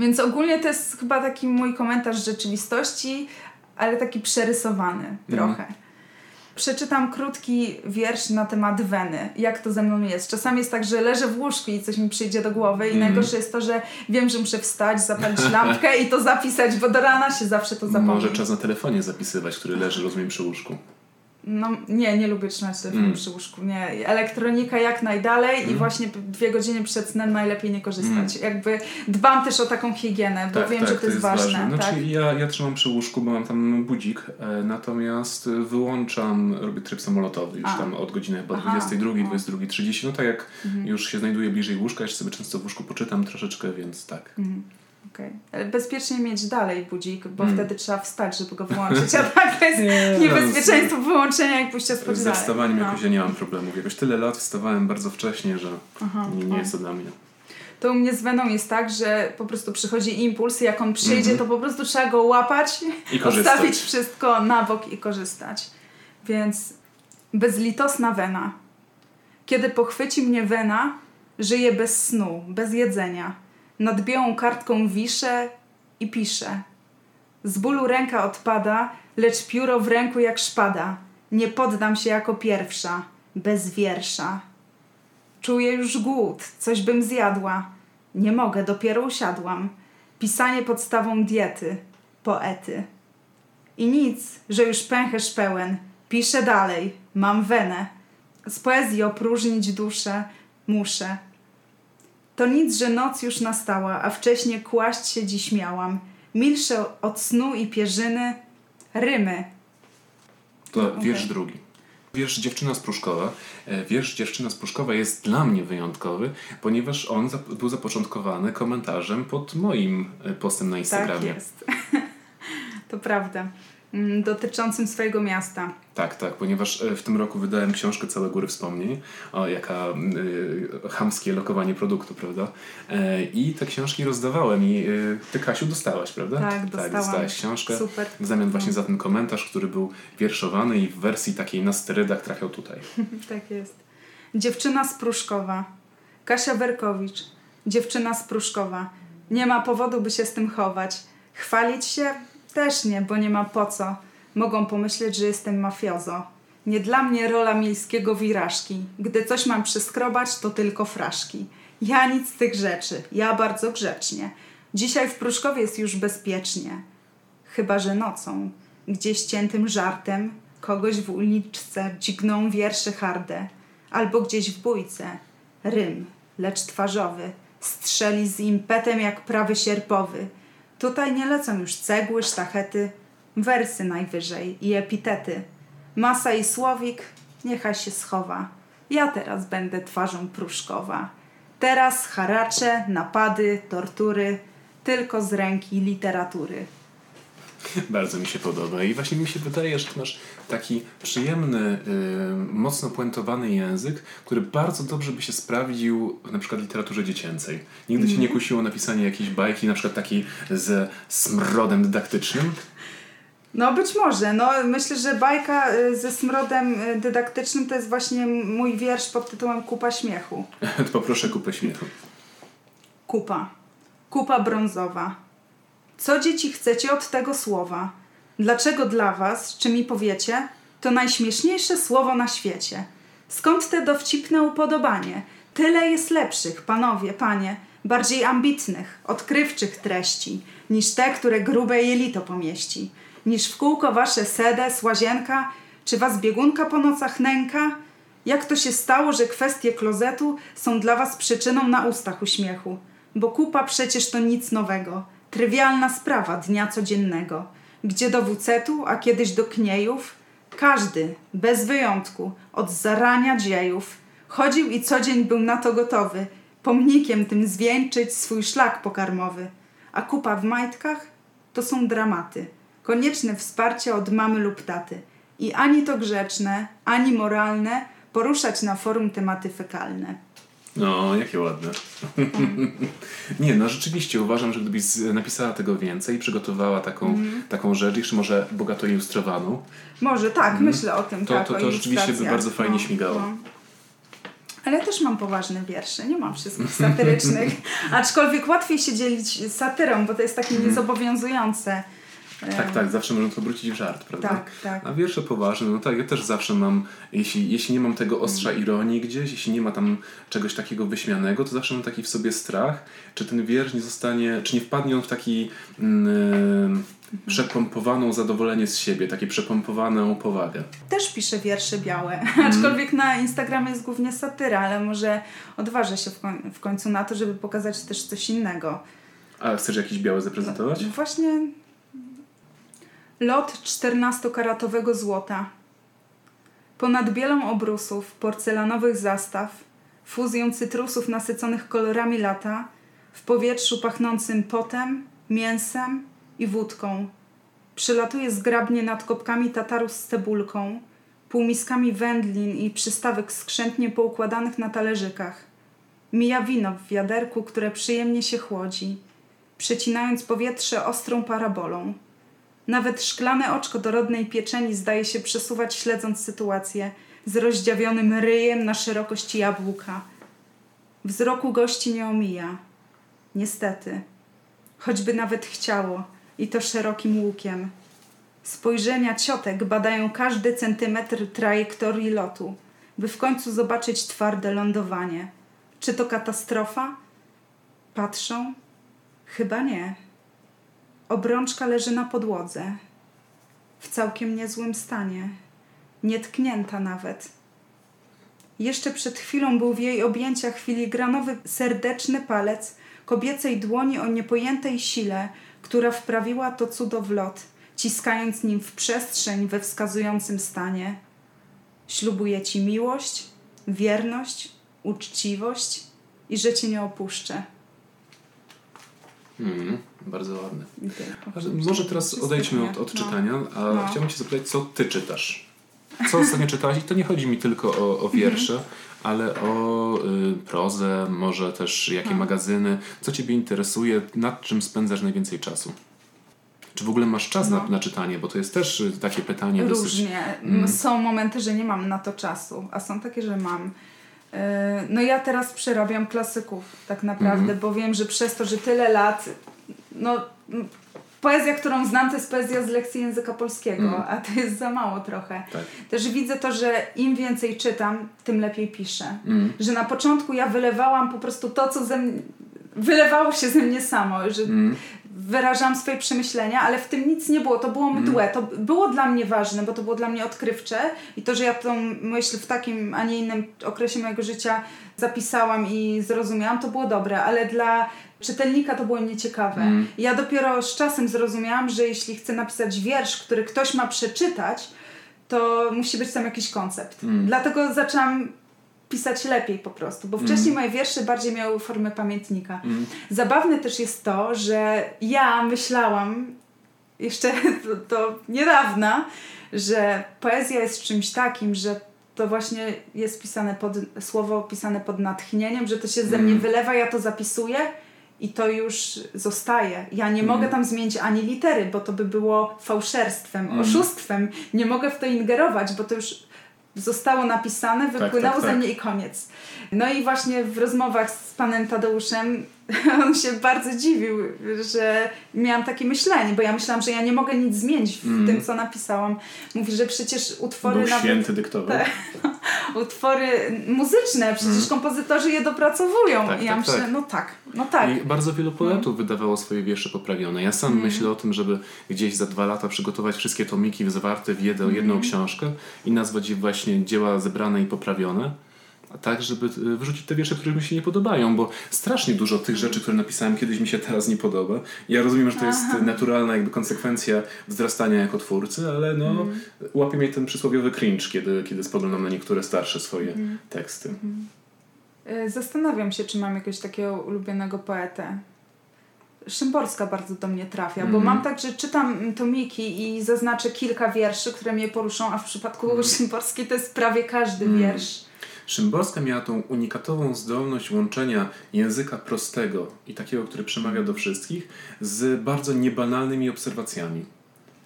Więc ogólnie to jest chyba taki mój komentarz rzeczywistości, ale taki przerysowany mhm. trochę. Przeczytam krótki wiersz na temat weny, jak to ze mną jest. Czasami jest tak, że leżę w łóżku i coś mi przyjdzie do głowy i mm. najgorsze jest to, że wiem, że muszę wstać, zapalić lampkę i to zapisać, bo do rana się zawsze to zapomni. Może czas na telefonie zapisywać, który leży, rozumiem, przy łóżku. No nie, nie lubię trzymać telefonu mm. przy łóżku. Nie. Elektronika jak najdalej mm. i właśnie dwie godziny przed snem najlepiej nie korzystać. Mm. Jakby dbam też o taką higienę, bo tak, wiem, tak, że to, to jest, ważne. ważne. Znaczy tak? ja, ja trzymam przy łóżku, bo mam tam budzik, e, natomiast wyłączam, robię tryb samolotowy już A. tam od godziny chyba 22, 22.30. No tak jak mm. już się znajduję bliżej łóżka, jeszcze sobie często w łóżku poczytam troszeczkę, więc tak. Mm. Okay. Bezpiecznie mieć dalej budzik, bo hmm. wtedy trzeba wstać, żeby go wyłączyć, a tak jest nie, niebezpieczeństwo no, wyłączenia jak pójścia spać Ze wstawaniem no. jakoś ja nie mam problemów. Jakoś tyle lat wstawałem bardzo wcześnie, że Aha, nie, nie jest to dla mnie. To u mnie z weną jest tak, że po prostu przychodzi impuls i jak on przyjdzie, mm-hmm. to po prostu trzeba go łapać, I odstawić wszystko na bok i korzystać. Więc bezlitosna wena. Kiedy pochwyci mnie wena, żyję bez snu, bez jedzenia nad białą kartką wiszę i piszę. Z bólu ręka odpada, lecz pióro w ręku jak szpada. Nie poddam się jako pierwsza, bez wiersza. Czuję już głód, coś bym zjadła. Nie mogę, dopiero usiadłam. Pisanie podstawą diety, poety. I nic, że już pęcherz pełen. Piszę dalej, mam wenę. Z poezji opróżnić duszę muszę. To nic, że noc już nastała, a wcześnie kłaść się dziś miałam. Milsze od snu i pierzyny, rymy. To okay. wiersz drugi. Wiersz Dziewczyna z Pruszkowa. E, wiersz Dziewczyna z Pruszkowa jest dla mnie wyjątkowy, ponieważ on był zapoczątkowany komentarzem pod moim e, postem na Instagramie. Tak jest. to prawda. Mm, dotyczącym swojego miasta. Tak, tak, ponieważ e, w tym roku wydałem książkę Całe Góry Wspomnień, o jaka y, chamskie lokowanie produktu, prawda? E, I te książki rozdawałem i y, ty Kasiu dostałaś, prawda? Tak, tak dostałam. Tak, dostałaś książkę. Super. W zamian właśnie za ten komentarz, który był wierszowany i w wersji takiej na sterydach trafiał tutaj. tak jest. Dziewczyna z Pruszkowa. Kasia Berkowicz. Dziewczyna z Pruszkowa. Nie ma powodu, by się z tym chować. Chwalić się? Też nie, bo nie ma po co. Mogą pomyśleć, że jestem mafiozo. Nie dla mnie rola miejskiego wirażki. Gdy coś mam przyskrobać, to tylko fraszki. Ja nic z tych rzeczy. Ja bardzo grzecznie. Dzisiaj w Pruszkowie jest już bezpiecznie. Chyba, że nocą, gdzieś ciętym żartem, kogoś w uliczce dźgną wiersze harde. Albo gdzieś w bójce. Rym, lecz twarzowy. Strzeli z impetem jak prawy sierpowy – Tutaj nie lecą już cegły, sztachety, wersy najwyżej i epitety. Masa i słowik, niechaj się schowa. Ja teraz będę twarzą pruszkowa. Teraz haracze, napady, tortury, tylko z ręki literatury. Bardzo mi się podoba i właśnie mi się wydaje, że masz taki przyjemny, yy, mocno puentowany język, który bardzo dobrze by się sprawdził w na przykład literaturze dziecięcej. Nigdy mm. cię nie mhm. kusiło napisanie jakiejś bajki, na przykład takiej ze smrodem dydaktycznym? No być może. No, myślę, że bajka y, ze smrodem y, dydaktycznym to jest właśnie mój wiersz pod tytułem Kupa śmiechu. to poproszę kupę śmiechu. Kupa. Kupa brązowa Co dzieci chcecie od tego słowa? Dlaczego dla was, czy mi powiecie, to najśmieszniejsze słowo na świecie? Skąd te dowcipne upodobanie? Tyle jest lepszych, panowie, panie, bardziej ambitnych, odkrywczych treści, niż te, które grube jelito pomieści. Niż w kółko wasze sedes, łazienka, czy was biegunka po nocach nęka? Jak to się stało, że kwestie klozetu są dla was przyczyną na ustach uśmiechu? Bo kupa przecież to nic nowego, trywialna sprawa dnia codziennego. Gdzie do wucetu, a kiedyś do kniejów, każdy, bez wyjątku, od zarania dziejów, chodził i co dzień był na to gotowy, pomnikiem tym zwieńczyć swój szlak pokarmowy. A kupa w majtkach to są dramaty, konieczne wsparcie od mamy lub taty. I ani to grzeczne, ani moralne poruszać na forum tematy fekalne. No, jakie ładne. nie, no rzeczywiście uważam, że gdybyś napisała tego więcej, przygotowała taką, mm. taką rzecz, jeszcze może bogato ilustrowaną. Może, tak, mm. myślę o tym. To, tak, to, to, to rzeczywiście by bardzo fajnie no, śmigało. No. Ale też mam poważne wiersze, nie mam wszystkich satyrycznych. Aczkolwiek łatwiej się dzielić satyrą, bo to jest takie mm. niezobowiązujące. Tak, tak, zawsze można to obrócić w żart, prawda? Tak, tak. A wiersze poważne, no tak, ja też zawsze mam, jeśli, jeśli nie mam tego ostrza mm. ironii gdzieś, jeśli nie ma tam czegoś takiego wyśmianego, to zawsze mam taki w sobie strach, czy ten wiersz nie zostanie, czy nie wpadnie on w taki yy, przepompowaną zadowolenie z siebie, takie przepompowaną powagę. Też piszę wiersze białe, mm. aczkolwiek na Instagramie jest głównie satyra, ale może odważę się w, koń w końcu na to, żeby pokazać też coś innego. A chcesz jakieś białe zaprezentować? No, właśnie Lot czternastokaratowego złota. Ponad bielą obrusów, porcelanowych zastaw, fuzją cytrusów nasyconych kolorami lata, w powietrzu pachnącym potem, mięsem i wódką. Przylatuje zgrabnie nad kopkami tataru z cebulką, półmiskami wędlin i przystawek skrzętnie poukładanych na talerzykach. Mija wino w wiaderku, które przyjemnie się chłodzi, przecinając powietrze ostrą parabolą. Nawet szklane oczko dorodnej pieczeni zdaje się przesuwać śledząc sytuację z rozdziawionym ryjem na szerokość jabłka. Wzroku gości nie omija. Niestety. Choćby nawet chciało i to szerokim łukiem. Spojrzenia ciotek badają każdy centymetr trajektorii lotu, by w końcu zobaczyć twarde lądowanie. Czy to katastrofa? Patrzą? Chyba nie. Obrączka leży na podłodze, w całkiem niezłym stanie, nietknięta nawet. Jeszcze przed chwilą był w jej objęciach filigranowy, serdeczny palec kobiecej dłoni o niepojętej sile, która wprawiła to cudo w lot, ciskając nim w przestrzeń we wskazującym stanie. Ślubuję ci miłość, wierność, uczciwość i że cię nie opuszczę. Mm, bardzo ładne. Może teraz odejdźmy od, od no. czytania, a no. chciałbym Cię zapytać, co Ty czytasz? Co ostatnio czytałaś? I to nie chodzi mi tylko o, o wiersze, mhm. ale o y, prozę, może też jakie no. magazyny. Co Ciebie interesuje? Nad czym spędzasz najwięcej czasu? Czy w ogóle masz czas no. na, na, czytanie? Bo to jest też y, takie pytanie Różnie. dosyć... Mm. Są momenty, że nie mam na to czasu, a są takie, że mam. E, no ja teraz przerabiam klasyków tak naprawdę, mhm. bo wiem, że przez to, że tyle lat, no poezja, którą znam, to jest poezja z lekcji języka polskiego, mhm. a to jest za mało trochę. Tak. Też widzę to, że im więcej czytam, tym lepiej piszę. Mhm. Że na początku ja wylewałam po prostu to, co ze mnie, wylewało się ze mnie samo, że mm wyrażam swoje przemyślenia, ale w tym nic nie było, to było mhm. mdłe. To było dla mnie ważne, bo to było dla mnie odkrywcze i to, że ja tą myśl w takim, a nie innym okresie mojego życia zapisałam i zrozumiałam, to było dobre, ale dla czytelnika to było nieciekawe. Mm. Ja dopiero z czasem zrozumiałam, że jeśli chcę napisać wiersz, który ktoś ma przeczytać, to musi być tam jakiś koncept. Mm. Dlatego zaczęłam pisać lepiej po prostu, bo wcześniej mm. moje wiersze bardziej miały formę pamiętnika. Mm. Zabawne też jest to, że ja myślałam jeszcze do, do niedawna, że poezja jest czymś takim, że to właśnie jest pisane pod, słowo pisane pod natchnieniem, że to się ze mnie mm. wylewa, ja to zapisuję i to już zostaje. Ja nie mogę tam zmienić ani litery, bo to by było fałszerstwem, oszustwem. Nie mogę w to ingerować, bo to już zostało napisane, tak, wypłynęło tak, tak, tak. ze mnie i koniec. No i właśnie w rozmowach z panem Tadeuszem on się bardzo dziwił, że miałam takie myślenie, bo ja myślałam, że ja nie mogę nic zmienić w mm. tym, co napisałam. Mówi, że przecież utwory Był nawet... święty dyktował. Te, utwory muzyczne, przecież mm. kompozytorzy je dopracowują. Tak, I ja tak, myślę, tak. no tak, no tak. I bardzo wielu poetów mm. wydawało swoje wiersze poprawione. Ja sam mm. myślę o tym, żeby gdzieś za dwa lata przygotować wszystkie tomiki zawarte w jedną, jedną mm. książkę i nazwać je właśnie dzieła zebrane i poprawione tak, żeby y, wyrzucić te wiersze, które mi się nie podobają, bo strasznie dużo tych rzeczy, które napisałem kiedyś mi się teraz nie podoba. Ja rozumiem, że to jest Aha. naturalna jakby konsekwencja wzrastania jako twórcy, ale no mm. łapie mnie ten przysłowiowy cringe, kiedy, kiedy spoglądam na niektóre starsze swoje mm. teksty. Mm. Zastanawiam się, czy mam jakiegoś takiego ulubionego poetę. Szymborska bardzo do mnie trafia, mm. bo mhm. mam tak, że czytam tomiki i zaznaczę kilka wierszy, które mnie poruszą, a w przypadku mm. Szymborskiej to jest prawie każdy mm. wiersz. Szymborska miała tą unikatową zdolność łączenia języka prostego i takiego, który przemawia do wszystkich, z bardzo niebanalnymi obserwacjami.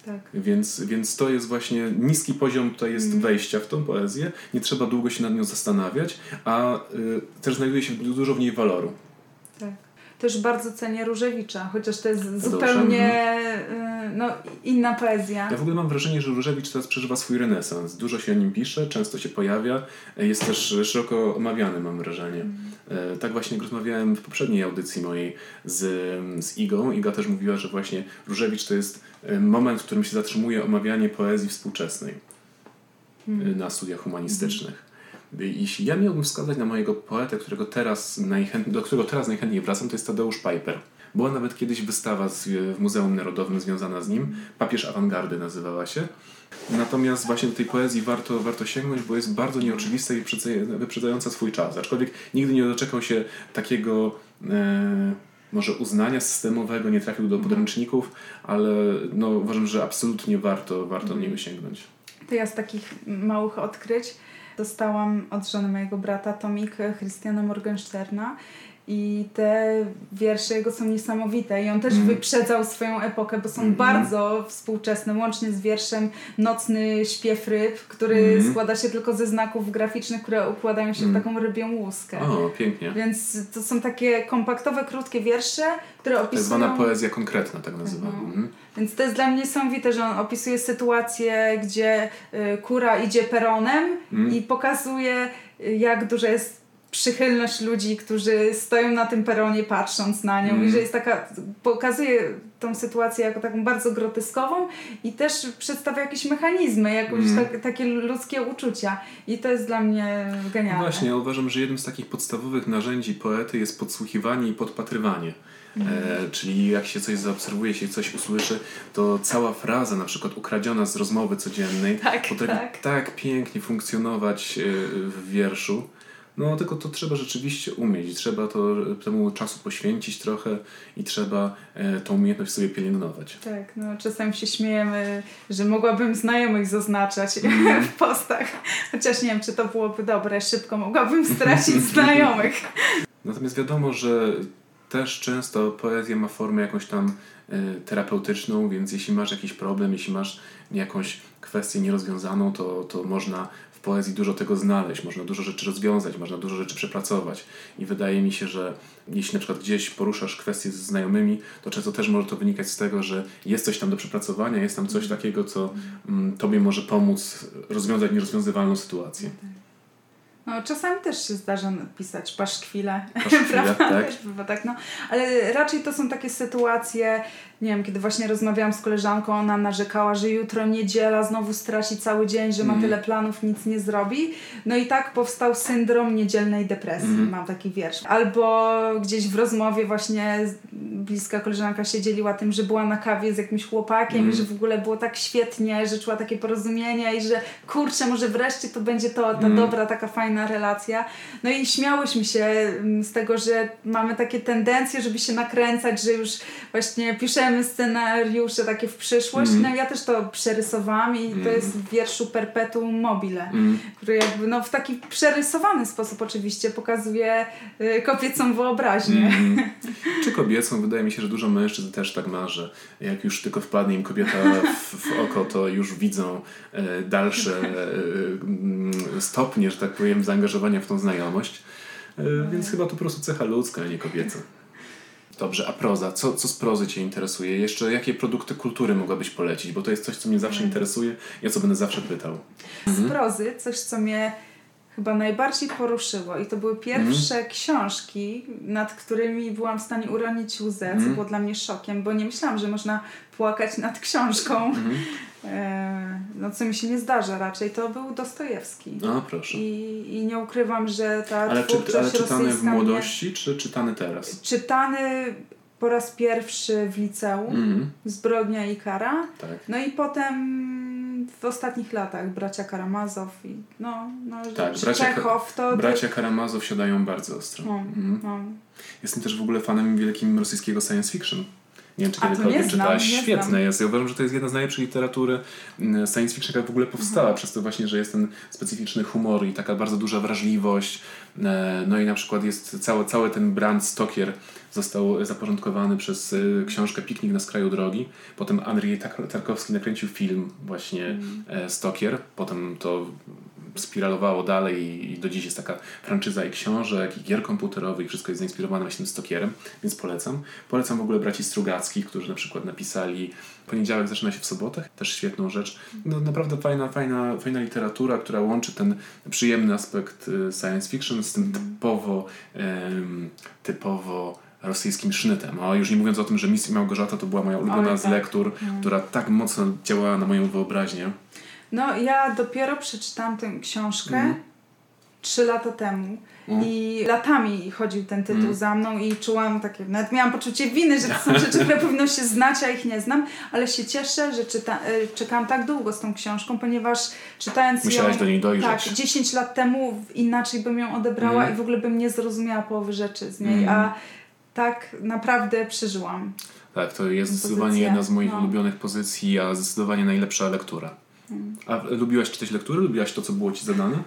Tak. Więc, więc to jest właśnie niski poziom tutaj jest mm. wejścia w tą poezję. Nie trzeba długo się nad nią zastanawiać, a y, też znajduje się dużo w niej waloru. Tak też bardzo cenię Różewicza, chociaż to jest zupełnie y, no, inna poezja. Ja w ogóle mam wrażenie, że Różewicz teraz przeżywa swój renesans. Dużo się o nim pisze, często się pojawia, jest też szeroko omawiany, mam wrażenie. Mm. Tak właśnie rozmawiałem w poprzedniej audycji mojej z, z Igą. Iga też mówiła, że właśnie Różewicz to jest e, moment, w którym się zatrzymuje omawianie poezji współczesnej mm. na studiach humanistycznych. Jeśli ja miałbym wskazać na mojego poetę, którego teraz do którego teraz najchętniej wracam, to jest Tadeusz Piper. Była nawet kiedyś wystawa z, w Muzeum Narodowym związana z nim. Papież awangardy nazywała się. Natomiast właśnie do tej poezji warto, warto sięgnąć, bo jest bardzo nieoczywista i wyprzedzająca swój czas. Aczkolwiek nigdy nie doczekał się takiego e, może uznania systemowego, nie trafił do podręczników, ale no, uważam, że absolutnie warto, warto do niego sięgnąć. To ja z takich małych odkryć dostałam od żony mojego brata tomik Christiana Morgensterna i te wiersze jego są niesamowite i on też mm. wyprzedzał swoją epokę, bo są mm. bardzo współczesne, łącznie z wierszem Nocny śpiew ryb, który mm. składa się tylko ze znaków graficznych, które układają się w mm. taką rybią łuskę. O, pięknie. Więc to są takie kompaktowe, krótkie wiersze, które opisują... Tak zwana poezja konkretna, tak nazywam. Mhm. Mm. Więc to jest dla mnie niesamowite, że on opisuje sytuację, gdzie y, kura idzie peronem mm. i pokazuje, y, jak duża jest przychylność ludzi, którzy stoją na tym peronie patrząc na nią mm. i że jest taka, pokazuje tą sytuację jako taką bardzo groteskową i też przedstawia jakieś mechanizmy, jakieś mm. tak, takie ludzkie uczucia i to jest dla mnie genialne. Właśnie, ja uważam, że jednym z takich podstawowych narzędzi poety jest podsłuchiwanie i podpatrywanie. Mm. E, czyli jak się coś zaobserwuje, się coś usłyszy, to cała fraza, na przykład ukradziona z rozmowy codziennej, tak, potrafi tak. tak pięknie funkcjonować e, w wierszu. No tylko to trzeba rzeczywiście umieć, trzeba to, temu czasu poświęcić trochę i trzeba e, tą umiejętność sobie pielęgnować. Tak, no czasem się śmiejemy, że mogłabym znajomych zaznaczać mm. w postach, chociaż nie wiem, czy to byłoby dobre, szybko mogłabym stracić znajomych. Natomiast wiadomo, że też często poezja ma formę jakąś tam y, terapeutyczną, więc jeśli masz jakiś problem, jeśli masz jakąś kwestię nierozwiązaną, to, to można poezji dużo tego znaleźć, można dużo rzeczy rozwiązać, można dużo rzeczy przepracować. I wydaje mi się, że jeśli na przykład gdzieś poruszasz kwestie ze znajomymi, to często też może to wynikać z tego, że jest coś tam do przepracowania, jest tam coś takiego, co mm, tobie może pomóc rozwiązać nierozwiązywalną sytuację. No, czasami też się zdarza pisać paszkwile, paszkwile prawda? Tak. Też bywa tak, no. Ale raczej to są takie sytuacje, nie wiem, kiedy właśnie rozmawiałam z koleżanką, ona narzekała, że jutro niedziela, znowu straci cały dzień, że ma mm. tyle planów, nic nie zrobi. No i tak powstał syndrom niedzielnej depresji, mm. mam taki wiersz. Albo gdzieś w rozmowie właśnie bliska koleżanka się dzieliła tym, że była na kawie z jakimś chłopakiem mm. i że w ogóle było tak świetnie, że czuła takie porozumienie i że kurczę, może wreszcie to będzie to, ta mm. dobra, taka fajna relacja. No i śmiałyśmy się mm, z tego, że mamy takie tendencje, żeby się nakręcać, że już właśnie piszemy scenariusze takie w przyszłość. Mm. No ja też to przerysowałam i mm. to jest w wierszu Perpetuum mobile, mm. który jakby no, w taki przerysowany sposób oczywiście pokazuje y, kobiecą wyobraźnię. Mm. Czy kobiecą? Wydaje mi się, że dużo mężczyzn też tak ma, że jak już tylko wpadnie im kobieta w, w oko, to już widzą e, dalsze e, stopnie, że tak powiem, zaangażowania w tą znajomość. E, więc chyba to po prostu cecha ludzka, a nie kobieca. Dobrze, a proza? Co, co z prozy Cię interesuje? Jeszcze jakie produkty kultury mogłabyś polecić? Bo to jest coś, co mnie zawsze interesuje i o co będę zawsze pytał. Z prozy, coś co mnie chyba najbardziej poruszyło i to były pierwsze mm. książki, nad którymi byłam w stanie uronić łzę, mm. co było dla mnie szokiem, bo nie myślałam, że można płakać nad książką. Mm. E, no co mi się nie zdarza raczej, to był Dostojewski. No proszę. I, I nie ukrywam, że ta ale, czy, ale czytany w młodości, czy czytany teraz? Czytany po raz pierwszy w liceum, mm. Zbrodnia i kara. Tak. No i potem w ostatnich latach bracia Karamazow i no, no tak, bracia, Czechow, to... Bracia Karamazow siadają bardzo ostro. No, mm. no. Jestem też w ogóle fanem wielkim rosyjskiego science fiction. Nie wiem, czy kiedykolwiek czytałaś. Świetne jest. Ja uważam, że to jest jedna z najlepszych literatury mm, science fiction, jaka w ogóle powstała, mhm. przez to właśnie, że jest ten specyficzny humor i taka bardzo duża wrażliwość. E, no i na przykład jest cały, cały ten brand Stokier został zaporządkowany przez y, książkę Piknik na skraju drogi. Potem Andrzej Tarkowski nakręcił film właśnie mm. Stokier. Potem to spiralowało dalej i do dziś jest taka franczyza i książek, i gier komputerowych, i wszystko jest zainspirowane właśnie tym Stokierem, więc polecam. Polecam w ogóle braci Strugackich, którzy na przykład napisali Poniedziałek zaczyna się w sobotę, też świetną rzecz. No, naprawdę fajna, fajna, fajna literatura, która łączy ten przyjemny aspekt y, science fiction z tym typowo, um, typowo rosyjskim sznytem. A już nie mówiąc o tym, że Miss Małgorzata to była moja ulubiona Oj, z tak. lektur, mm. która tak mocno działała na moją wyobraźnię. No, ja dopiero przeczytałam tę książkę mm. trzy lata temu. Mm. I latami chodził ten tytuł mm. za mną i czułam takie, nawet miałam poczucie winy, że to są rzeczy, które powinno się znać, a ich nie znam, ale się cieszę, że czyta, e, czekałam tak długo z tą książką, ponieważ czytając Musiałaś ją... do niej dojrzeć. Tak, 10 lat temu inaczej bym ją odebrała mm. i w ogóle bym nie zrozumiała połowy rzeczy z niej, a tak naprawdę przeżyłam. Tak, to jest zdecydowanie jedna z moich no. ulubionych pozycji, a zdecydowanie najlepsza lektura. A lubiłaś czytać lektury? Lubiłaś to, co było ci zadane?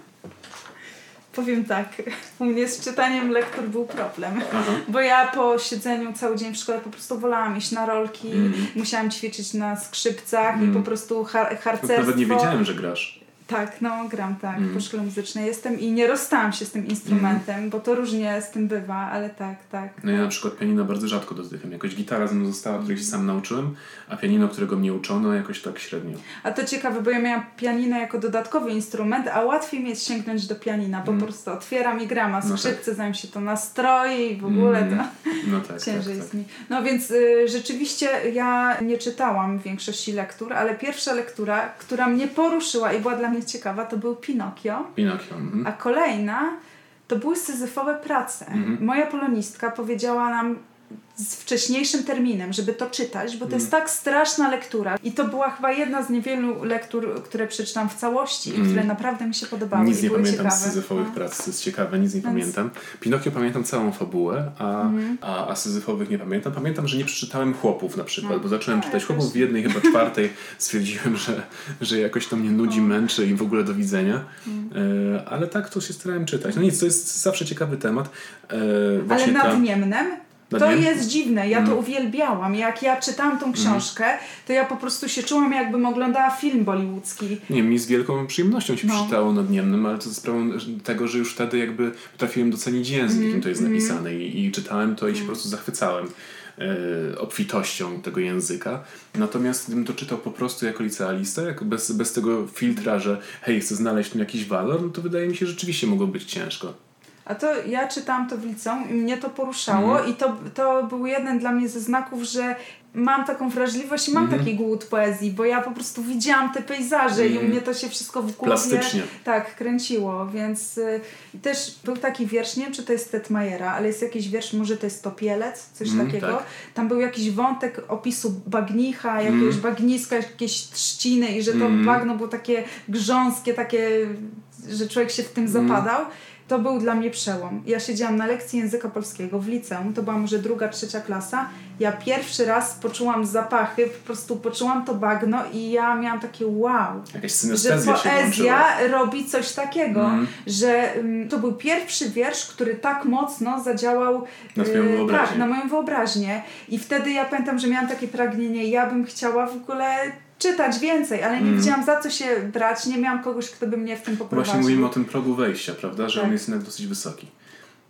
Powiem tak, u mnie z czytaniem lektur był problem, Aha. bo ja po siedzeniu cały dzień w szkole po prostu wolałam iść na rolki, mm. musiałam ćwiczyć na skrzypcach mm. i po prostu har harcerstwo. Nawet nie wiedziałem, że grasz. Tak, no gram tak, mm. po szkole muzycznej jestem i nie rozstałam się z tym instrumentem, mm. bo to różnie z tym bywa, ale tak, tak. No ja na przykład pianino bardzo rzadko dotykam. Jakoś gitara ze mną została, której się sam nauczyłem, a pianino, którego mnie uczono, jakoś tak średnio. A to ciekawe, bo ja miałam pianino jako dodatkowy instrument, a łatwiej mi jest sięgnąć do pianina, bo mm. po prostu otwieram i gram, a skrzypce, no tak. zanim się to nastroi i w ogóle to no tak, ciężej tak, jest tak. mi. No więc y, rzeczywiście ja nie czytałam większości lektur, ale pierwsza lektura, która mnie poruszyła i była dla mnie ciekawa, to był Pinokio. Pinokio. Mhm. A kolejna to były syzyfowe prace. Mhm. Moja polonistka powiedziała nam z wcześniejszym terminem, żeby to czytać, bo to jest mm. tak straszna lektura. I to była chyba jedna z niewielu lektur, które przeczytam w całości mm. i które naprawdę mi się podobały. Nic nie pamiętam ciekawe. z Syzyfowych no. prac, to jest ciekawe, nic nie Więc... pamiętam. Pinokio pamiętam całą fabułę, a, mm. a, a Syzyfowych nie pamiętam. Pamiętam, że nie przeczytałem Chłopów na przykład, no. bo zacząłem no, czytać Chłopów w jednej, chyba czwartej. Stwierdziłem, że, że jakoś to mnie nudzi, no. męczy i w ogóle do widzenia. Mm. Ale tak to się starałem czytać. No nic, to jest zawsze ciekawy temat. E, ale nad ta... Niemnem to jest dziwne, ja to mm. uwielbiałam. Jak ja czytałam tą mm. książkę, to ja po prostu się czułam, jakbym oglądała film bollywoodzki. Nie, mi z wielką przyjemnością się no. przeczytało nadniemnym, ale to ze sprawą tego, że już wtedy jakby potrafiłem docenić język, mm. jakim to jest napisane i, i czytałem to i się po prostu zachwycałem e, obfitością tego języka. Natomiast gdybym to czytał po prostu jako licealista, jako bez, bez tego filtra, że hej, chcę znaleźć tu jakiś walor, no to wydaje mi się, że rzeczywiście mogło być ciężko. A to ja czytałam to w liceum i mnie to poruszało mm. i to, to był jeden dla mnie ze znaków, że mam taką wrażliwość i mam mm. taki głód poezji, bo ja po prostu widziałam te pejzaże mm. i u mhm. mnie to się wszystko w głowie Plastycznie. tak kręciło, więc y, też był taki wiersz, nie wiem czy to jest Tetmajera, ale jest jakiś wiersz, może to jest Topielec, coś takiego. Tak. Tam był jakiś wątek opisu bagnicha, jakiegoś bagniska, jakieś trzciny i że to bagno było takie grząskie, takie, że człowiek się w tym zapadał to był dla mnie przełom. Ja siedziałam na lekcji języka polskiego w liceum, to była może druga, trzecia klasa. Ja pierwszy raz poczułam zapachy, po prostu poczułam to bagno i ja miałam takie wow, że poezja robi coś takiego, mm. że um, to był pierwszy wiersz, który tak mocno zadziałał na, yy, tak, na moją wyobraźnię. I wtedy ja pamiętam, że miałam takie pragnienie, ja bym chciała w ogóle czytać więcej, ale nie mm. wiedziałam za co się brać, nie miałam kogoś, kto by mnie w tym poprowadził. Właśnie mówimy o tym progu wejścia, prawda, że tak. on jest jednak dosyć wysoki.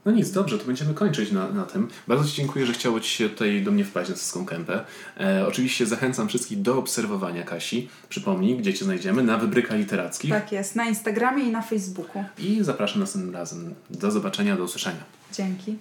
No nic, dobrze, to będziemy kończyć na, na tym. Bardzo Ci dziękuję, że chciało Ci się tutaj do mnie wpaść na Syską Kępę. E, oczywiście zachęcam wszystkich do obserwowania Kasi. Przypomnij, gdzie Cię znajdziemy, na Wybryka Literackich. Tak jest, na Instagramie i na Facebooku. I zapraszam następnym razem. Do zobaczenia, do usłyszenia. Dzięki.